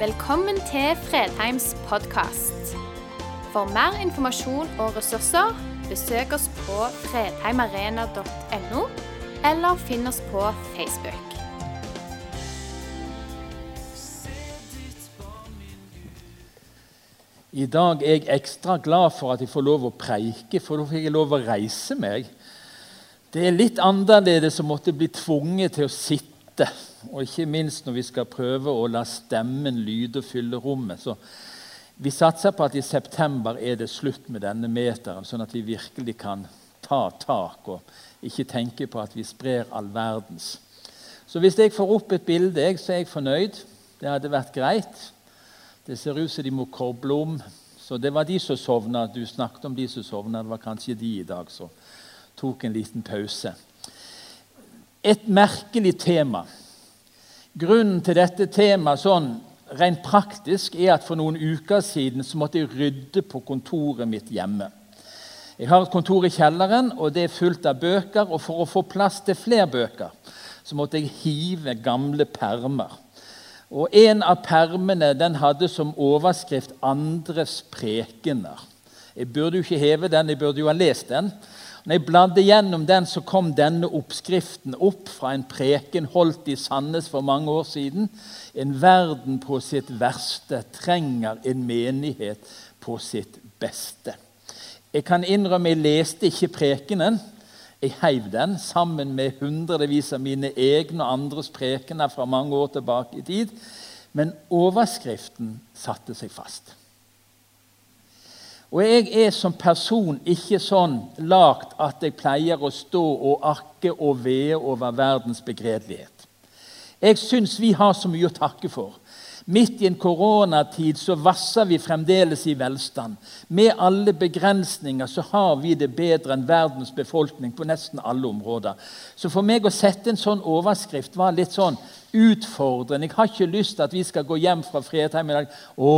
Velkommen til Fredheims podkast. For mer informasjon og ressurser, besøk oss på fredheimarena.no, eller finn oss på Facebook. I dag er jeg ekstra glad for at jeg får lov å preike, for da får jeg lov å reise meg. Det er litt annerledes å måtte bli tvunget til å sitte, og ikke minst når vi skal prøve å la stemmen lyde og fylle rommet. Så vi satser på at i september er det slutt med denne meteren, sånn at vi virkelig kan ta tak og ikke tenke på at vi sprer all verdens. Så hvis jeg får opp et bilde, så er jeg fornøyd. Det hadde vært greit. Det ser ut som de må koble om. Så det var de som sovna. Du snakket om de som sovna. Det var kanskje de i dag som tok en liten pause. Et merkelig tema. Grunnen til dette temaet sånn rent praktisk er at for noen uker siden så måtte jeg rydde på kontoret mitt hjemme. Jeg har et kontor i kjelleren, og det er fullt av bøker. Og for å få plass til flere bøker så måtte jeg hive gamle permer. Og En av permene den hadde som overskrift 'Andres prekener'. Jeg burde jo ikke heve den, jeg burde jo ha lest den. Når jeg bladde gjennom den, så kom denne oppskriften opp fra en preken holdt i Sandnes for mange år siden. En verden på sitt verste trenger en menighet på sitt beste. Jeg kan innrømme jeg leste ikke prekenen. Jeg heiv den sammen med hundrevis av mine egne og andres prekener fra mange år tilbake i tid. Men overskriften satte seg fast. Og jeg er som person ikke sånn lagt at jeg pleier å stå og arke og vee over verdens begredelighet. Jeg syns vi har så mye å takke for. Midt i en koronatid så vasser vi fremdeles i velstand. Med alle begrensninger så har vi det bedre enn verdens befolkning på nesten alle områder. Så for meg å sette en sånn overskrift var litt sånn utfordrende. Jeg har ikke lyst til at vi skal gå hjem fra Fredheim i dag Å,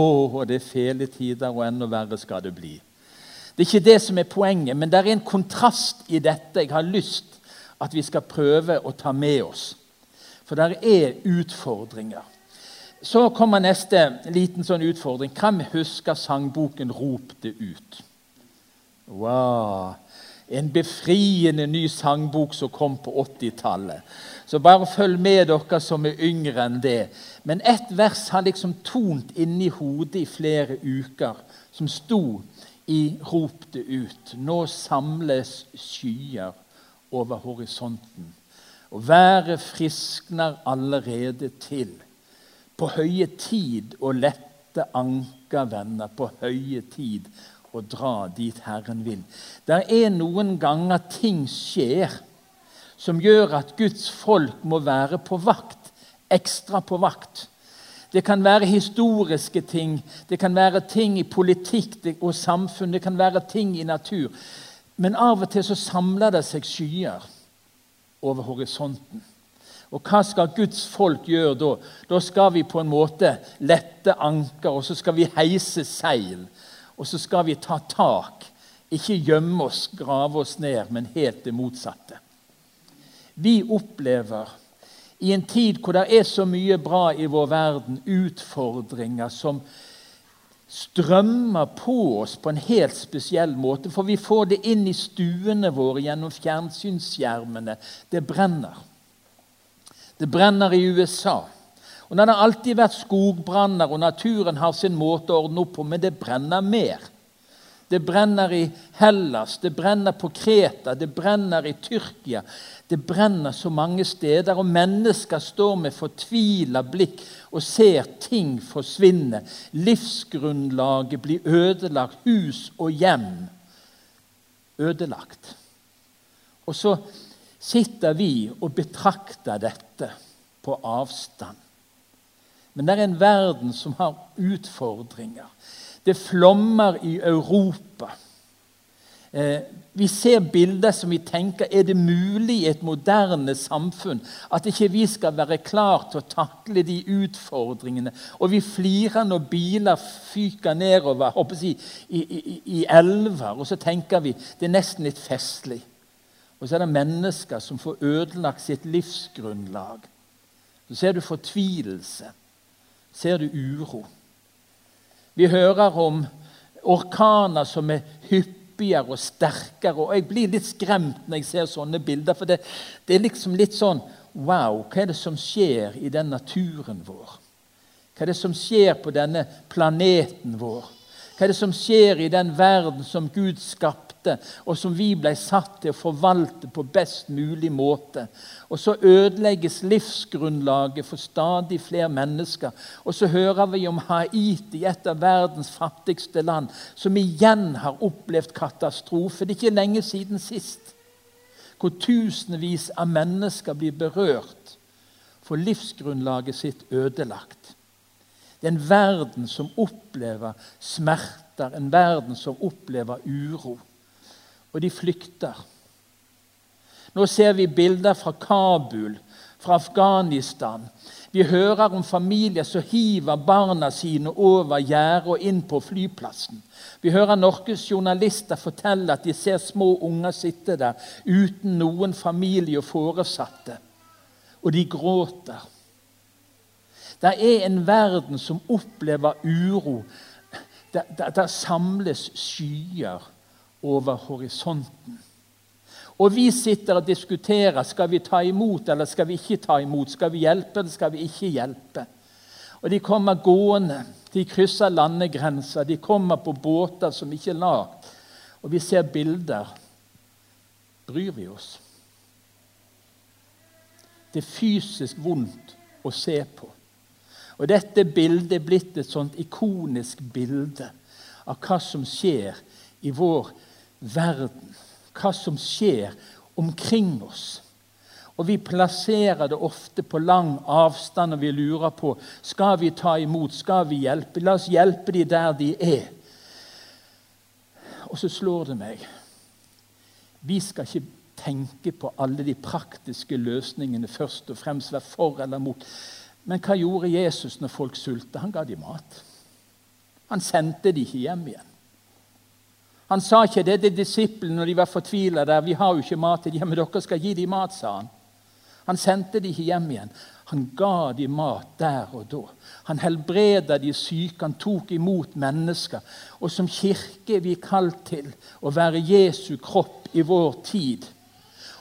det er fæle tider, og enda verre skal det bli. Det er ikke det som er poenget, men det er en kontrast i dette jeg har lyst at vi skal prøve å ta med oss. For det er utfordringer. Så kommer neste liten sånn utfordring. Hvem husker sangboken 'Rop det ut'? Wow. En befriende ny sangbok som kom på 80-tallet. Så bare følg med dere som er yngre enn det. Men ett vers har liksom tont inni hodet i flere uker, som sto i 'Rop det ut'. Nå samles skyer over horisonten, og været friskner allerede til. På høye tid å lette anker, venner. På høye tid å dra dit Herren vil. Det er noen ganger ting skjer som gjør at Guds folk må være på vakt. Ekstra på vakt. Det kan være historiske ting, det kan være ting i politikk og samfunn, det kan være ting i natur. Men av og til så samler det seg skyer over horisonten. Og hva skal Guds folk gjøre da? Da skal vi på en måte lette anker, og så skal vi heise seil. Og så skal vi ta tak. Ikke gjemme oss, grave oss ned, men helt det motsatte. Vi opplever i en tid hvor det er så mye bra i vår verden, utfordringer som strømmer på oss på en helt spesiell måte. For vi får det inn i stuene våre gjennom fjernsynsskjermene. Det brenner. Det brenner i USA. Og Det har alltid vært skogbranner, og naturen har sin måte å ordne opp på, men det brenner mer. Det brenner i Hellas, det brenner på Kreta, det brenner i Tyrkia. Det brenner så mange steder, og mennesker står med fortvila blikk og ser ting forsvinne. Livsgrunnlaget blir ødelagt, hus og hjem ødelagt. Og så sitter vi og betrakter dette på avstand. Men det er en verden som har utfordringer. Det flommer i Europa. Eh, vi ser bilder som vi tenker er det mulig i et moderne samfunn at ikke vi skal være klar til å takle de utfordringene. Og vi flirer når biler fyker nedover jeg, i, i, i elver. Og så tenker vi det er nesten litt festlig. Og så er det mennesker som får ødelagt sitt livsgrunnlag. Så ser du fortvilelse. ser du uro. Vi hører om orkaner som er hyppigere og sterkere. og Jeg blir litt skremt når jeg ser sånne bilder. For det, det er liksom litt sånn Wow, hva er det som skjer i den naturen vår? Hva er det som skjer på denne planeten vår? Hva er det som skjer i den verden som Gud skapte, og som vi ble satt til å forvalte på best mulig måte? Og så ødelegges livsgrunnlaget for stadig flere mennesker. Og så hører vi om Haiti, et av verdens fattigste land, som igjen har opplevd katastrofe. Det er ikke lenge siden sist. Hvor tusenvis av mennesker blir berørt, for livsgrunnlaget sitt ødelagt. Det er en verden som opplever smerter, en verden som opplever uro. Og de flykter. Nå ser vi bilder fra Kabul, fra Afghanistan. Vi hører om familier som hiver barna sine over gjerdet og inn på flyplassen. Vi hører norske journalister fortelle at de ser små unger sitte der uten noen familie og foresatte. Og de gråter. Det er en verden som opplever uro. Der, samles skyer over horisonten. Og vi sitter og diskuterer skal vi ta imot eller skal vi ikke ta imot. Skal vi hjelpe eller skal vi ikke hjelpe? Og De kommer gående, de krysser landegrenser, de kommer på båter som ikke er lagd. Og vi ser bilder. Bryr vi oss? Det er fysisk vondt å se på. Og Dette bildet er blitt et sånt ikonisk bilde av hva som skjer i vår verden. Hva som skjer omkring oss. Og Vi plasserer det ofte på lang avstand, og vi lurer på skal vi ta imot, skal vi hjelpe. La oss hjelpe de der de er. Og så slår det meg Vi skal ikke tenke på alle de praktiske løsningene først og fremst, være for eller mot. Men hva gjorde Jesus når folk sulta? Han ga dem mat. Han sendte dem ikke hjem igjen. Han sa ikke det til disiplene når de var fortvila der. 'Vi har jo ikke mat til dem, men dere skal gi dem mat', sa han. Han sendte dem ikke hjem igjen. Han ga dem mat der og da. Han helbreda de syke, han tok imot mennesker. Og som kirke er vi kalt til å være Jesu kropp i vår tid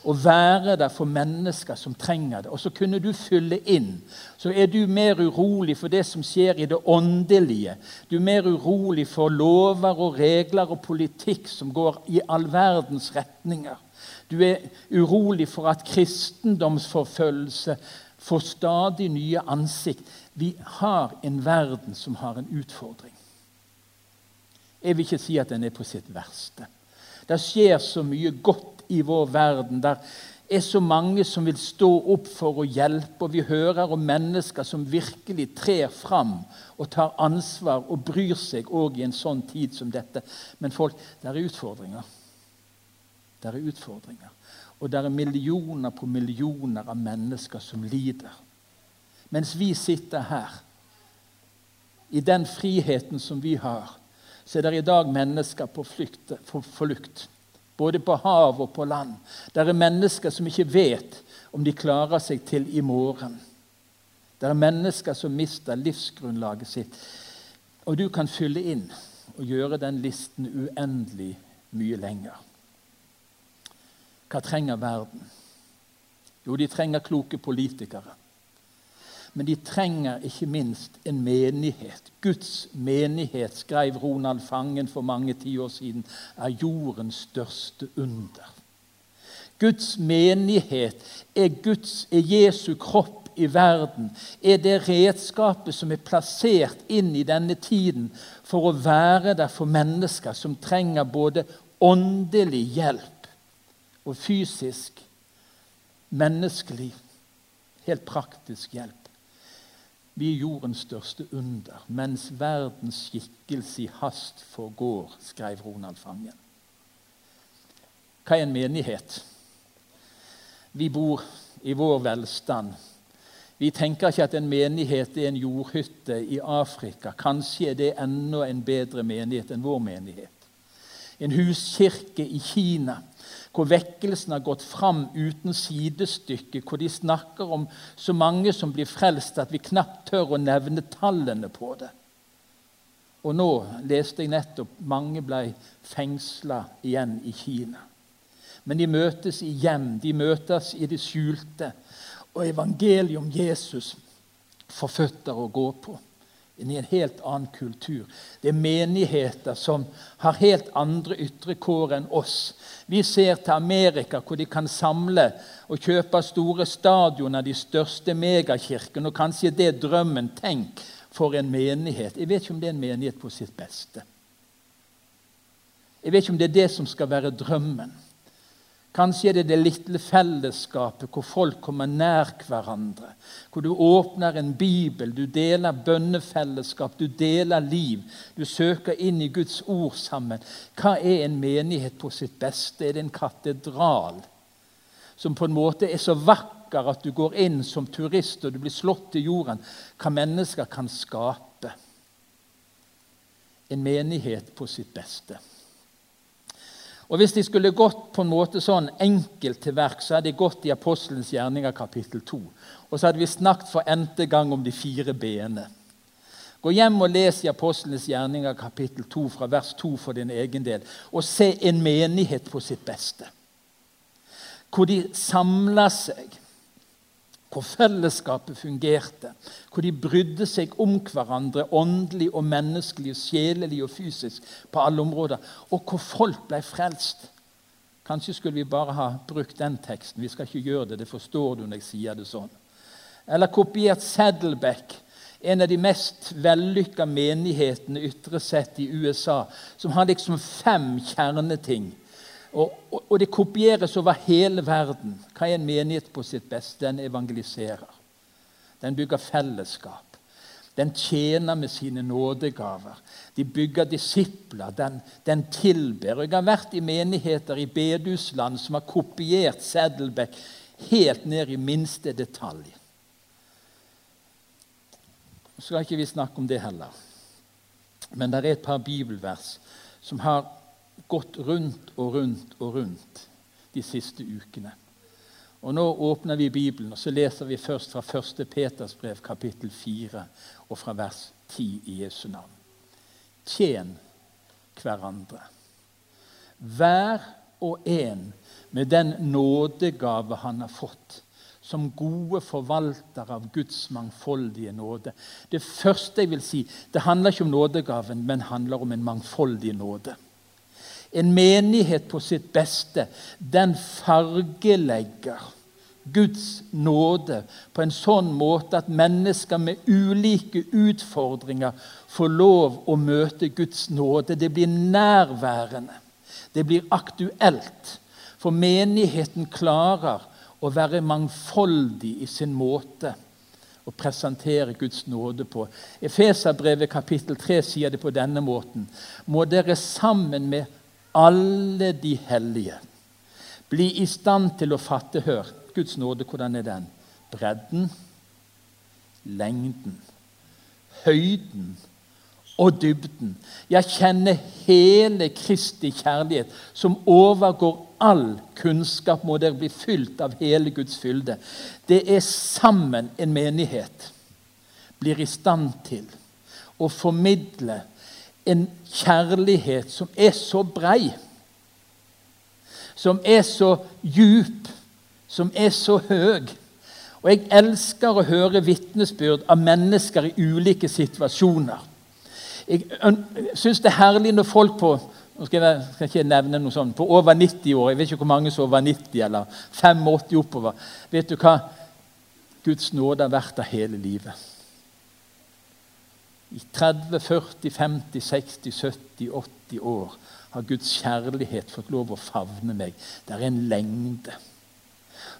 å være der for mennesker som trenger det. Og så kunne du fylle inn. Så er du mer urolig for det som skjer i det åndelige. Du er mer urolig for lover og regler og politikk som går i all verdens retninger. Du er urolig for at kristendomsforfølgelse får stadig nye ansikt. Vi har en verden som har en utfordring. Jeg vil ikke si at den er på sitt verste. Det skjer så mye godt i vår verden. Der er så mange som vil stå opp for å hjelpe, og vi hører om mennesker som virkelig trer fram og tar ansvar og bryr seg òg i en sånn tid som dette. Men folk, det er utfordringer. Det er utfordringer. Og det er millioner på millioner av mennesker som lider. Mens vi sitter her, i den friheten som vi har, så er det i dag mennesker på flukt. For, flukt både på hav og på land. Det er mennesker som ikke vet om de klarer seg til i morgen. Det er mennesker som mister livsgrunnlaget sitt. Og du kan fylle inn og gjøre den listen uendelig mye lenger. Hva trenger verden? Jo, de trenger kloke politikere. Men de trenger ikke minst en menighet. Guds menighet, skrev Ronald Fangen for mange tiår siden, er jordens største under. Guds menighet er, Guds, er Jesu kropp i verden, er det redskapet som er plassert inn i denne tiden for å være der for mennesker som trenger både åndelig hjelp og fysisk, menneskelig, helt praktisk hjelp. Vi er jordens største under, mens verdens skikkelse i hast forgår, skrev Ronald Fangen. Hva er en menighet? Vi bor i vår velstand. Vi tenker ikke at en menighet er en jordhytte i Afrika. Kanskje er det enda en bedre menighet enn vår menighet. en huskirke i Kina, hvor vekkelsen har gått fram uten sidestykke, hvor de snakker om så mange som blir frelst at vi knapt tør å nevne tallene på det. Og nå leste jeg nettopp mange ble fengsla igjen i Kina. Men de møtes i hjem, de møtes i det skjulte. Og evangeliet om Jesus får føtter å gå på inn i en helt annen kultur. Det er menigheter som har helt andre ytre kår enn oss. Vi ser til Amerika, hvor de kan samle og kjøpe store stadioner, de største megakirkene, og kanskje det er drømmen. Tenk for en menighet. Jeg vet ikke om det er en menighet på sitt beste. Jeg vet ikke om det er det som skal være drømmen. Kanskje er det det lille fellesskapet hvor folk kommer nær hverandre. Hvor du åpner en bibel, du deler bønnefellesskap, du deler liv. Du søker inn i Guds ord sammen. Hva er en menighet på sitt beste? Er det en katedral som på en måte er så vakker at du går inn som turist og du blir slått til jorden? Hva mennesker kan skape. En menighet på sitt beste. Og Hvis de skulle gått på en måte sånn enkelt til verk, så hadde de gått i Apostelens gjerninger kapittel 2. Og så hadde vi snakket for n-te gang om de fire b-ene. Gå hjem og les i Apostelens gjerninger kapittel 2 fra vers 2 for din egen del, og se en menighet på sitt beste. Hvor de samla seg hvor fellesskapet fungerte, hvor de brydde seg om hverandre åndelig og menneskelig, sjelelig og fysisk på alle områder, og hvor folk ble frelst. Kanskje skulle vi bare ha brukt den teksten. Vi skal ikke gjøre det. Det forstår du når jeg sier det sånn. Eller kopiert Saddleback, en av de mest vellykka menighetene ytre sett i USA, som har liksom fem kjerneting og, og, det kopieres over hele verden. Hva er en menighet på sitt beste? Den evangeliserer. Den bygger fellesskap. Den tjener med sine nådegaver. De bygger disipler. Den, den tilber. Jeg har vært i menigheter i bedusland som har kopiert Saddleback helt ned i minste detalj. Så skal ikke vi snakke om det heller. Men det er et par bibelvers som har gått rundt og rundt og rundt de siste ukene. Og Nå åpner vi Bibelen, og så leser vi først fra 1. Peters brev, kapittel 4, og fra vers 10 i Jesu navn. Tjen hverandre. Hver og en med den nådegave han har fått, som gode forvaltere av Guds mangfoldige nåde. Det første jeg vil si, det handler ikke om nådegaven, men handler om en mangfoldig nåde. En menighet på sitt beste, den fargelegger Guds nåde på en sånn måte at mennesker med ulike utfordringer får lov å møte Guds nåde. Det blir nærværende. Det blir aktuelt. For menigheten klarer å være mangfoldig i sin måte å presentere Guds nåde på. Efeserbrevet kapittel 3 sier det på denne måten. Må dere sammen med alle de hellige. Bli i stand til å fatte Hør, Guds nåde, hvordan er den? Bredden, lengden, høyden og dybden. Jeg kjenner hele Kristi kjærlighet, som overgår all kunnskap, må dere bli fylt av hele Guds fylde. Det er sammen en menighet blir i stand til å formidle en kjærlighet som er så brei, som er så djup, som er så høy. Og jeg elsker å høre vitnesbyrd av mennesker i ulike situasjoner. Jeg syns det er herlig når folk på nå skal jeg, skal ikke nevne noe sånt, på over 90 år Jeg vet ikke hvor mange som er over 90, eller 85 oppover. Vet du hva? Guds nåde har vært der hele livet. I 30, 40, 50, 60, 70, 80 år har Guds kjærlighet fått lov å favne meg. Det er en lengde.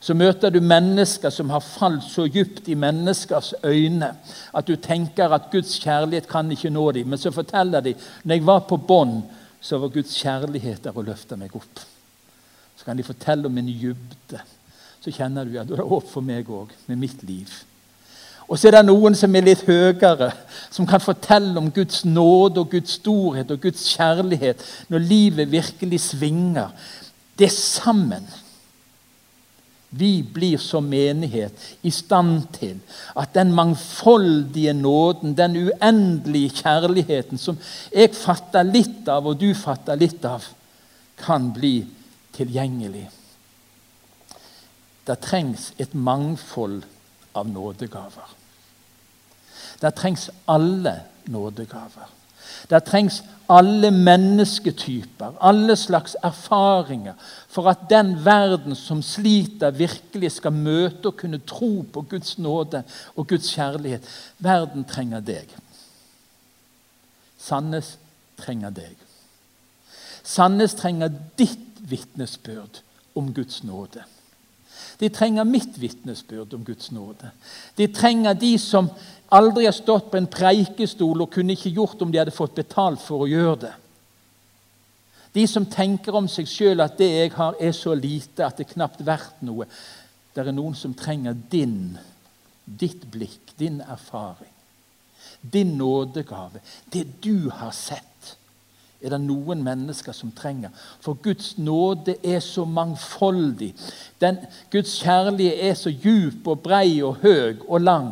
Så møter du mennesker som har falt så dypt i menneskers øyne at du tenker at Guds kjærlighet kan ikke nå dem. Men så forteller de når jeg var på bånn, så var Guds kjærlighet der og løfta meg opp. Så kan de fortelle om en dybde. Så kjenner du at det er opp for meg òg, med mitt liv. Og så er det noen som er litt høyere, som kan fortelle om Guds nåde og Guds storhet og Guds kjærlighet når livet virkelig svinger. Det er sammen. Vi blir som menighet i stand til at den mangfoldige nåden, den uendelige kjærligheten som jeg fatter litt av, og du fatter litt av, kan bli tilgjengelig. Det trengs et mangfold av nådegaver. Det trengs alle nådegaver. Det trengs alle mennesketyper, alle slags erfaringer, for at den verden som sliter, virkelig skal møte og kunne tro på Guds nåde og Guds kjærlighet. Verden trenger deg. Sandnes trenger deg. Sandnes trenger ditt vitnesbyrd om Guds nåde. De trenger mitt vitnesbyrd om Guds nåde. De trenger de som aldri har stått på en preikestol og kunne ikke gjort om de hadde fått betalt for å gjøre det. De som tenker om seg sjøl at det jeg har, er så lite at det er knapt verdt noe. Det er noen som trenger din, ditt blikk, din erfaring, din nådegave. Det du har sett er det noen mennesker som trenger. For Guds nåde er så mangfoldig. Den, Guds kjærlighet er så djup og brei og høy og lang.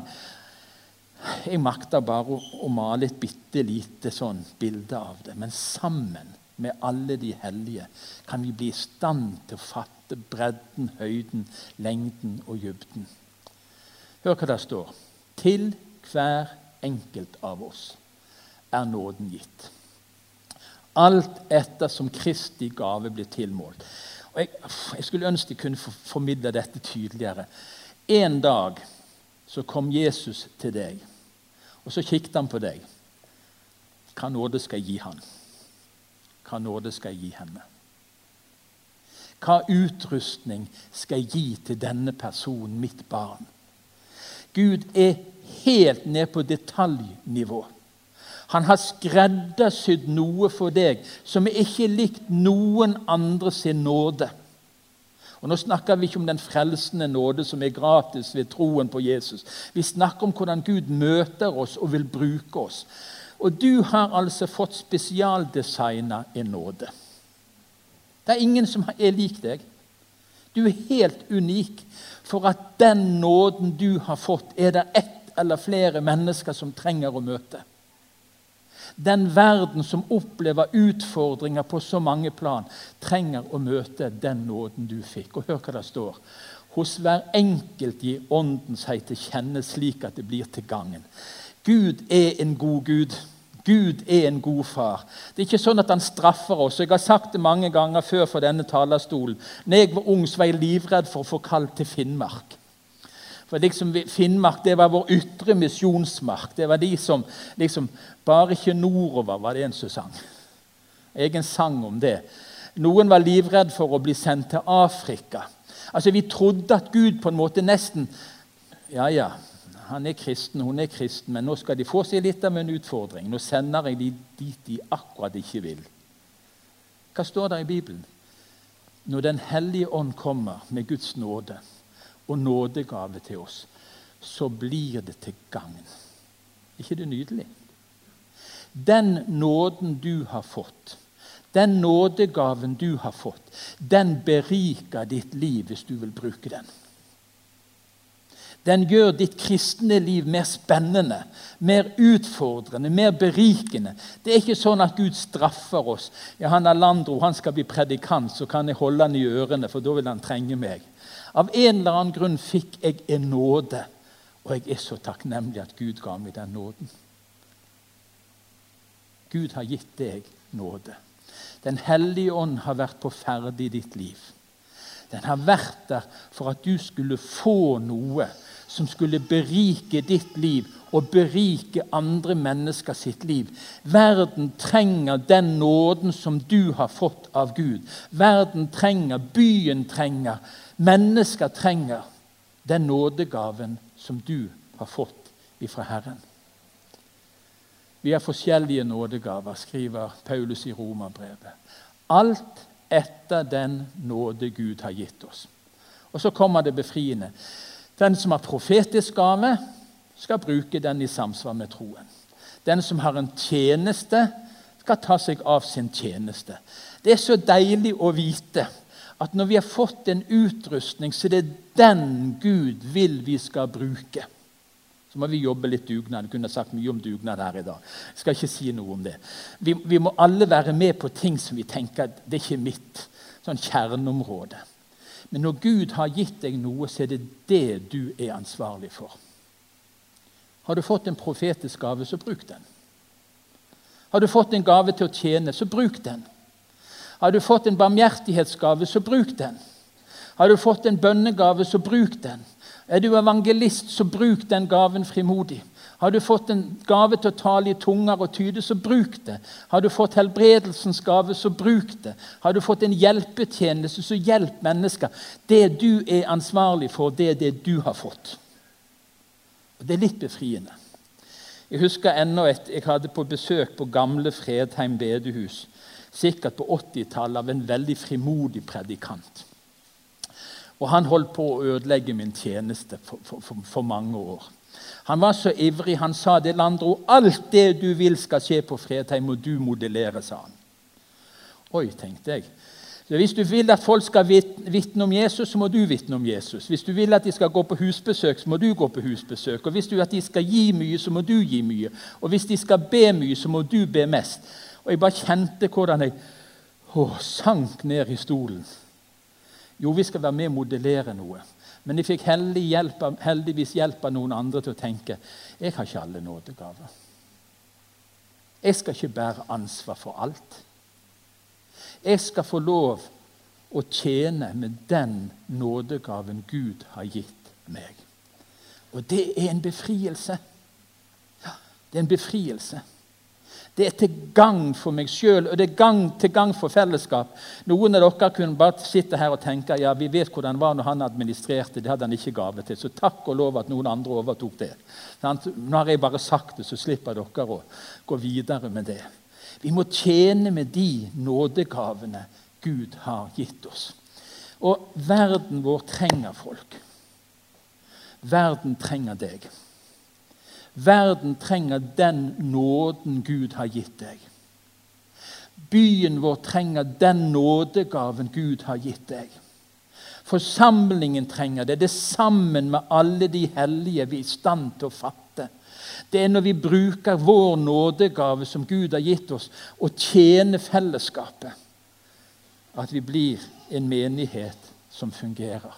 Jeg makter bare å, male et bitte lite sånn bilde av det. Men sammen med alle de hellige kan vi bli i stand til å fatte bredden, høyden, lengden og dybden. Hør hva det står. Til hver enkelt av oss er nåden gitt. Alt etter som Kristi gave blir tilmålt. Og jeg, jeg skulle ønske jeg kunne formidle dette tydeligere. En dag så kom Jesus til deg, og så kikket han på deg. Hva nåde skal jeg gi han? Hva nåde skal jeg gi henne? Hva utrustning skal jeg gi til denne personen, mitt barn? Gud er helt ned på detaljnivå. Han har skreddersydd noe for deg som ikke er likt noen andre sin nåde. Og Nå snakker vi ikke om den frelsende nåde som er gratis ved troen på Jesus. Vi snakker om hvordan Gud møter oss og vil bruke oss. Og du har altså fått spesialdesigna en nåde. Det er ingen som er lik deg. Du er helt unik. For at den nåden du har fått, er det ett eller flere mennesker som trenger å møte. Den verden som opplever utfordringer på så mange plan, trenger å møte den nåden du fikk. Og hør hva det står. Hos hver enkelt gir Ånden seg til kjenne slik at det blir til gangen. Gud er en god Gud. Gud er en god far. Det er ikke sånn at han straffer oss. Jeg har sagt det mange ganger før fra denne talerstolen. Når jeg var ung, så var jeg livredd for å få kalt til Finnmark. For liksom Finnmark det var vår ytre misjonsmark. Det var de som liksom, Bare ikke nordover, var det en som sang. Egen sang om det. Noen var livredd for å bli sendt til Afrika. Altså, Vi trodde at Gud på en måte nesten Ja, ja, han er kristen, hun er kristen, men nå skal de få seg litt av en utfordring. Nå sender jeg de dit de akkurat ikke vil. Hva står der i Bibelen? Når Den hellige ånd kommer med Guds nåde og nådegave til oss, så blir det til gagn. Ikke det nydelig? Den nåden du har fått, den nådegaven du har fått, den beriker ditt liv hvis du vil bruke den. Den gjør ditt kristne liv mer spennende, mer utfordrende, mer berikende. Det er ikke sånn at Gud straffer oss. Ja, han er Landro, han skal bli predikant, så kan jeg holde han i ørene, for da vil han trenge meg. Av en eller annen grunn fikk jeg en nåde, og jeg er så takknemlig at Gud ga meg den nåden. Gud har gitt deg nåde. Den hellige ånd har vært på ferde i ditt liv. Den har vært der for at du skulle få noe som skulle berike ditt liv og berike andre mennesker sitt liv. Verden trenger den nåden som du har fått av Gud. Verden trenger, byen trenger Mennesker trenger den nådegaven som du har fått ifra Herren. Vi har forskjellige nådegaver, skriver Paulus i Romerbrevet. Alt etter den nåde Gud har gitt oss. Og så kommer det befriende. Den som har profetisk gave, skal bruke den i samsvar med troen. Den som har en tjeneste, skal ta seg av sin tjeneste. Det er så deilig å vite at når vi har fått en utrustning, så er det den Gud vil vi skal bruke. Så må vi jobbe litt dugnad. Jeg kunne sagt mye om dugnad her i dag. Jeg skal ikke si noe om det. Vi, vi må alle være med på ting som vi tenker det er ikke mitt sånn kjerneområde. Men når Gud har gitt deg noe, så er det det du er ansvarlig for. Har du fått en profetisk gave, så bruk den. Har du fått en gave til å tjene, så bruk den. Har du fått en barmhjertighetsgave, så bruk den. Har du fått en bønnegave, så bruk den. Er du evangelist, så bruk den gaven frimodig. Har du fått en gave til å tale i tunger og tyde, så bruk det. Har du fått helbredelsens gave, så bruk det. Har du fått en hjelpetjeneste, så hjelp mennesker. Det du er ansvarlig for, det er det du har fått. Og Det er litt befriende. Jeg husker ennå et jeg hadde på besøk på gamle Fredheim bedehus. Sikkert på 80-tallet av en veldig frimodig predikant. Og han holdt på å ødelegge min tjeneste for, for, for, for mange år. Han var så ivrig. Han sa det Landro, alt det du vil skal skje på Fredheim, må du modellere, sa han. Oi, tenkte jeg. Hvis du vil at folk skal vitne om Jesus, så må du vitne om Jesus. Hvis du vil at de skal gå på husbesøk, så må du gå på husbesøk. Og Hvis du vil at de skal gi mye, så må du gi mye. Og hvis de skal be mye, så må du be mest. Og Jeg bare kjente hvordan jeg å, sank ned i stolen. Jo, vi skal være med og modellere noe. Men jeg fikk heldig hjelp, heldigvis hjelp av noen andre til å tenke jeg har ikke alle nådegaver. Jeg skal ikke bære ansvar for alt. Jeg skal få lov å tjene med den nådegaven Gud har gitt meg. Og det er en befrielse. Ja, det er en befrielse. Det er til gagn for meg sjøl og det er gang, til gagn for fellesskap. Noen av dere kunne bare sitte her og tenke ja, vi vet hvordan det var når han administrerte. Det hadde han ikke gave til. Så takk og lov at noen andre overtok det. Nå har jeg bare sagt det, så slipper dere å gå videre med det. Vi må tjene med de nådegavene Gud har gitt oss. Og verden vår trenger folk. Verden trenger deg. Verden trenger den nåden Gud har gitt deg. Byen vår trenger den nådegaven Gud har gitt deg. Forsamlingen trenger det. Det er sammen med alle de hellige vi er i stand til å fatte. Det er når vi bruker vår nådegave som Gud har gitt oss, og tjener fellesskapet, at vi blir en menighet som fungerer.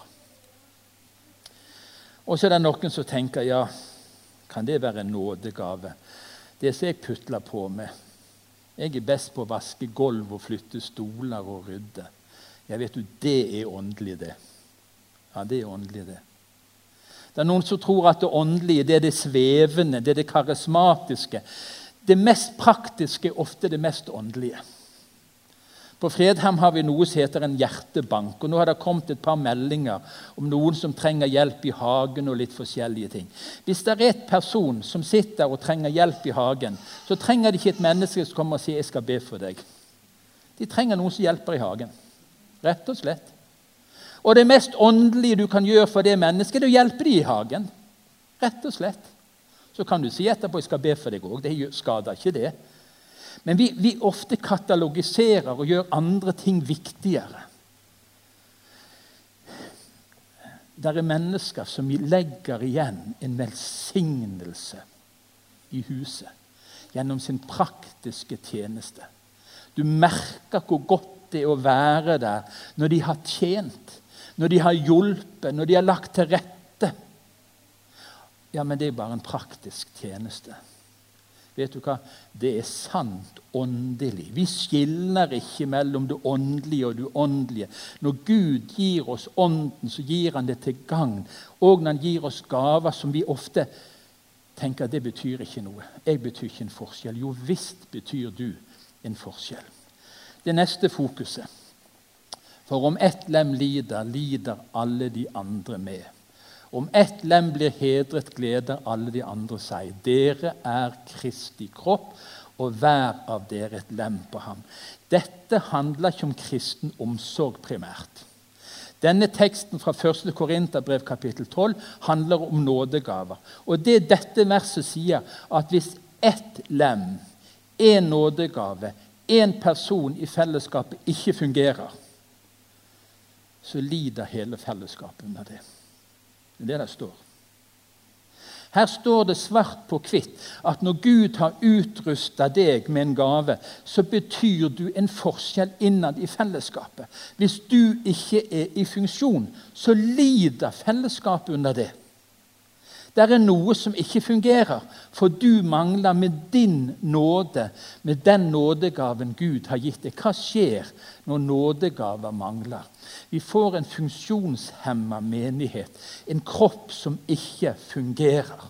Og så er det noen som tenker ja, kan det være en nådegave? Det som jeg putler på med Jeg er best på å vaske gulv og flytte stoler og rydde. Jeg vet du, Det er åndelig, det. Ja, det er åndelig, det. Det er noen som tror at det åndelige det er det svevende, det er det karismatiske. Det mest praktiske er ofte det mest åndelige. På Fredheim har vi noe som heter en hjertebank. og Nå har det kommet et par meldinger om noen som trenger hjelp i hagen. og litt forskjellige ting. Hvis det er et person som sitter og trenger hjelp i hagen, så trenger de ikke et menneske som kommer og sier 'jeg skal be for deg'. De trenger noen som hjelper i hagen. Rett og slett. Og det mest åndelige du kan gjøre for det mennesket, er å hjelpe dem i hagen. Rett og slett. Så kan du si etterpå 'jeg skal be for deg' òg. Det skader ikke det. Men vi, vi ofte katalogiserer og gjør andre ting viktigere. Det er mennesker som legger igjen en velsignelse i huset gjennom sin praktiske tjeneste. Du merker hvor godt det er å være der når de har tjent, når de har hjulpet, når de har lagt til rette. Ja, men det er bare en praktisk tjeneste. Vet du hva? Det er sant åndelig. Vi skiller ikke mellom det åndelige og det uåndelige. Når Gud gir oss Ånden, så gir han det til gagn. Og når han gir oss gaver som vi ofte tenker det betyr ikke noe. Jeg betyr ikke en forskjell. Jo visst betyr du en forskjell. Det neste fokuset. For om ett lem lider, lider alle de andre med. Om ett lem blir hedret, gleder alle de andre seg. Dere er Kristi kropp, og hver av dere et lem på ham. Dette handler ikke om kristen omsorg primært. Denne teksten fra 1. Korinterbrev kapittel 12 handler om nådegaver. Og det dette verset sier, at hvis ett lem, én nådegave, én person i fellesskapet ikke fungerer, så lider hele fellesskapet under det. Det er det det står. Her står det svart på hvitt at når Gud har utrusta deg med en gave, så betyr du en forskjell innad i fellesskapet. Hvis du ikke er i funksjon, så lider fellesskapet under det. Det er noe som ikke fungerer, for du mangler med din nåde, med den nådegaven Gud har gitt deg. Hva skjer når nådegaver mangler? Vi får en funksjonshemma menighet, en kropp som ikke fungerer.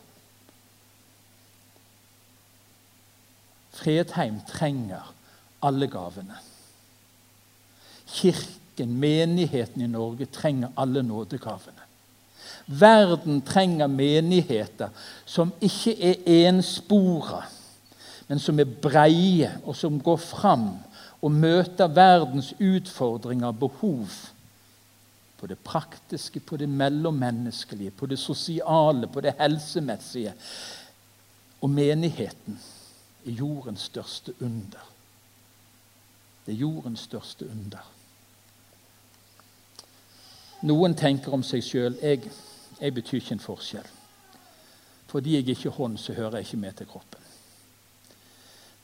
Fredheim trenger alle gavene. Kirken, menigheten i Norge, trenger alle nådegavene. Verden trenger menigheter som ikke er enspora, men som er breie, og som går fram og møter verdens utfordringer og behov. På det praktiske, på det mellommenneskelige, på det sosiale, på det helsemessige. Og menigheten er jordens største under. Det er jordens største under. Noen tenker om seg sjøl jeg, jeg betyr ikke en forskjell. Fordi jeg ikke er hånd, så hører jeg ikke med til kroppen.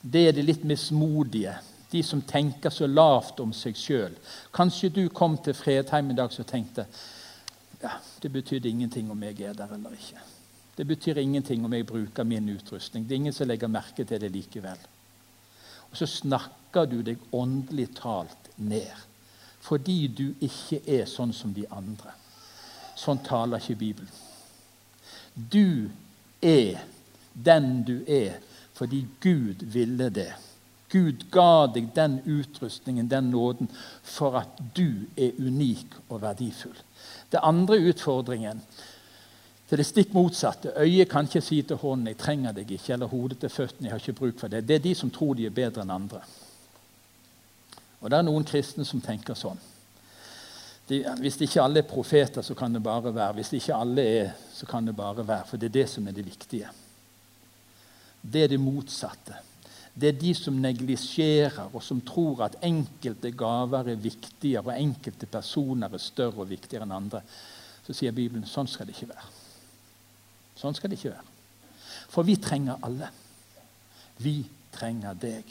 Det er de litt mismodige, de som tenker så lavt om seg sjøl. Kanskje du kom til Fredheim i dag og tenkte ja, det betydde ingenting om jeg er der eller ikke. Det betyr ingenting om jeg bruker min utrustning. Det er ingen som legger merke til det likevel. Og så snakker du deg åndelig talt ned fordi du ikke er sånn som de andre. Sånn taler ikke Bibelen. Du er den du er fordi Gud ville det. Gud ga deg den utrustningen, den nåden, for at du er unik og verdifull. Det andre utfordringen til det stikk motsatte. Øyet kan ikke si til hånden 'jeg trenger deg ikke', eller hodet til føttene 'jeg har ikke bruk for det'. Det er de som tror de er bedre enn andre. Og Det er noen kristne som tenker sånn. De, hvis ikke alle er profeter, så kan det bare være. Hvis ikke alle er, så kan det bare være. For det er det som er det viktige. Det er det motsatte. Det er de som neglisjerer, og som tror at enkelte gaver er viktigere, og enkelte personer er større og viktigere enn andre. Så sier Bibelen sånn skal det ikke være. Sånn skal det ikke være. For vi trenger alle. Vi trenger deg.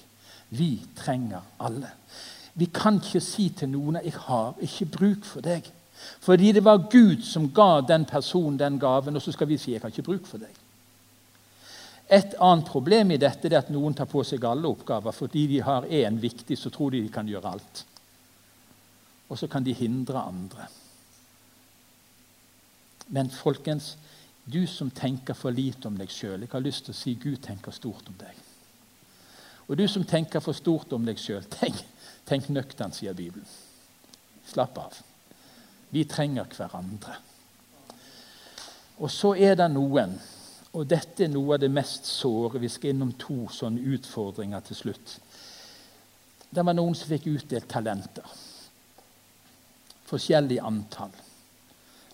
Vi trenger alle. Vi kan ikke si til noen at 'jeg har ikke bruk for deg'. Fordi det var Gud som ga den personen den gaven, og så skal vi si 'jeg har ikke bruk for deg'. Et annet problem i dette er at noen tar på seg alle oppgaver. Fordi de har én viktig, så tror de de kan gjøre alt. Og så kan de hindre andre. Men folkens, du som tenker for lite om deg sjøl, jeg har lyst til å si Gud tenker stort om deg. Og du som tenker for stort om deg sjøl, tenk, tenk nøkternt, sier Bibelen. Slapp av. Vi trenger hverandre. Og så er det noen, og dette er noe av det mest såre Vi skal innom to sånne utfordringer til slutt. Det var noen som fikk utdelt talenter. Forskjellig antall.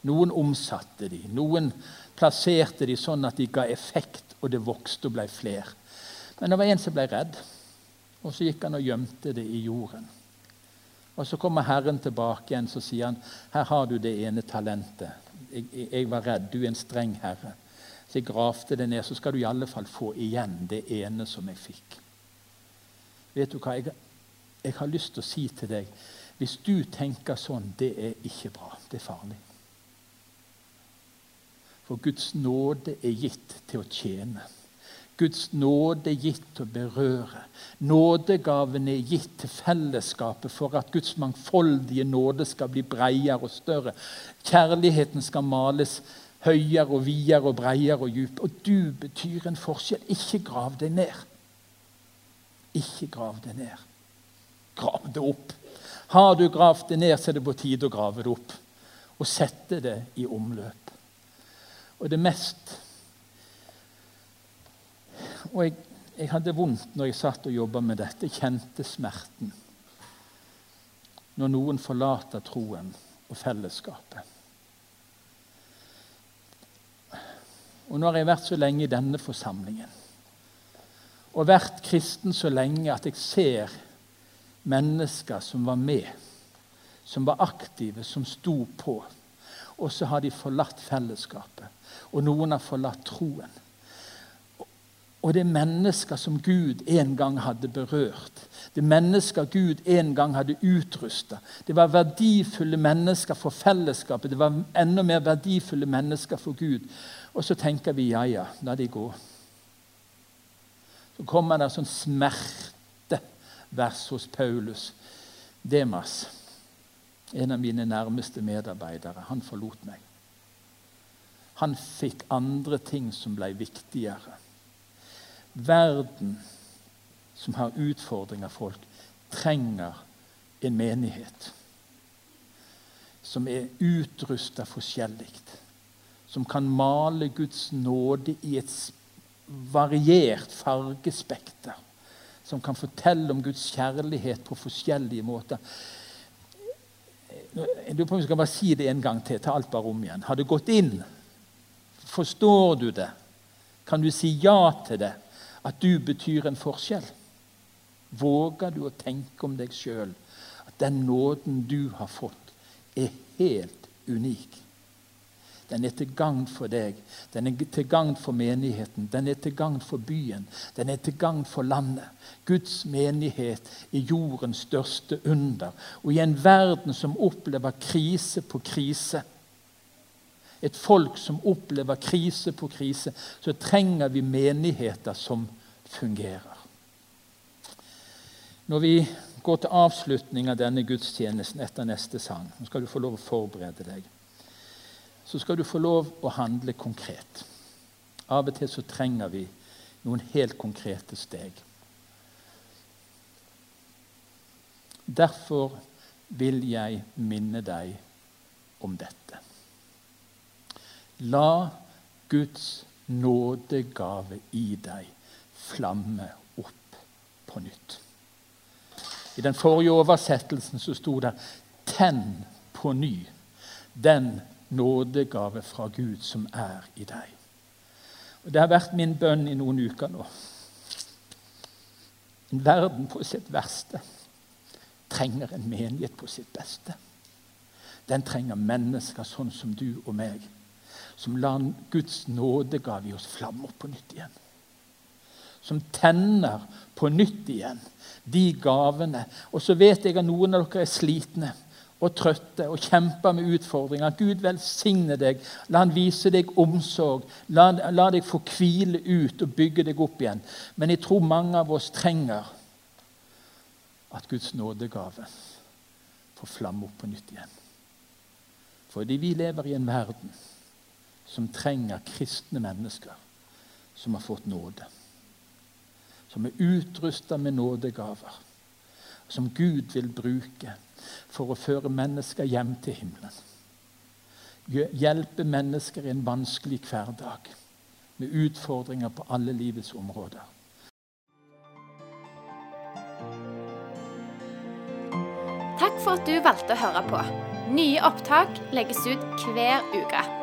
Noen omsatte de, noen plasserte de sånn at de ga effekt, og det vokste og ble flere. Men det var en som ble redd, og så gikk han og gjemte det i jorden. Og Så kommer Herren tilbake igjen så sier han, 'Her har du det ene talentet.' Jeg, jeg, jeg var redd. Du er en streng herre. Så jeg gravde det ned. Så skal du i alle fall få igjen det ene som jeg fikk. Vet du hva? Jeg, jeg har lyst til å si til deg hvis du tenker sånn, det er ikke bra. Det er farlig. For Guds nåde er gitt til å tjene. Guds nåde gitt å berøre. Nådegaven er gitt til fellesskapet for at Guds mangfoldige nåde skal bli bredere og større. Kjærligheten skal males høyere og videre og bredere og dyp. Og du betyr en forskjell. Ikke grav deg ned. Ikke grav deg ned. Grav det opp. Har du gravd det ned, så er det på tide å grave det opp og sette det i omløp. Og det mest Og jeg, jeg hadde vondt når jeg satt og jobba med dette. Jeg kjente smerten. Når noen forlater troen og fellesskapet. Og nå har jeg vært så lenge i denne forsamlingen og vært kristen så lenge at jeg ser mennesker som var med, som var aktive, som sto på. Og så har de forlatt fellesskapet, og noen har forlatt troen. Og det er mennesker som Gud en gang hadde berørt. Det er mennesker Gud en gang hadde utrusta. Det var verdifulle mennesker for fellesskapet. Det var enda mer verdifulle mennesker for Gud. Og så tenker vi ja, ja, la de gå. Så kommer det sånn smertevers hos Paulus. Demas, en av mine nærmeste medarbeidere, han forlot meg. Han fikk andre ting som ble viktigere. Verden, som har utfordringer, folk, trenger en menighet som er utrusta forskjellig som kan male Guds nåde i et variert fargespekter. Som kan fortelle om Guds kjærlighet på forskjellige måter. Lurer på jeg skal bare si det en gang til. Ta alt bare om igjen. Har det gått inn? Forstår du det? Kan du si ja til det? At du betyr en forskjell? Våger du å tenke om deg sjøl at den nåden du har fått, er helt unik? Den er til gagn for deg. Den er til gagn for menigheten. Den er til gagn for byen. Den er til gagn for landet. Guds menighet er jordens største under. Og i en verden som opplever krise på krise, et folk som opplever krise på krise, så trenger vi menigheter som fungerer. Når vi går til avslutning av denne gudstjenesten etter neste sang, nå skal du få lov å forberede deg så skal du få lov å handle konkret. Av og til så trenger vi noen helt konkrete steg. Derfor vil jeg minne deg om dette. La Guds nådegave i deg flamme opp på nytt. I den forrige oversettelsen så sto det 'tenn på ny' den nådegave fra Gud som er i deg. Og Det har vært min bønn i noen uker nå. En verden på sitt verste trenger en menighet på sitt beste. Den trenger mennesker sånn som du og meg, som lar Guds nådegave i oss flamme opp på nytt igjen. Som tenner på nytt igjen de gavene. Og så vet jeg at noen av dere er slitne og trøtte og kjemper med utfordringer. Gud velsigne deg. La han vise deg omsorg. La, la, deg få hvile ut og bygge deg opp igjen. Men jeg tror mange av oss trenger at Guds nådegave får flamme opp på nytt igjen. Fordi vi lever i en verden som trenger kristne mennesker som har fått nåde. Som er utrusta med nådegaver. Som Gud vil bruke for å føre mennesker hjem til himmelen. Hjelpe mennesker i en vanskelig hverdag med utfordringer på alle livets områder. Takk for at du valgte å høre på. Nye opptak legges ut hver uke.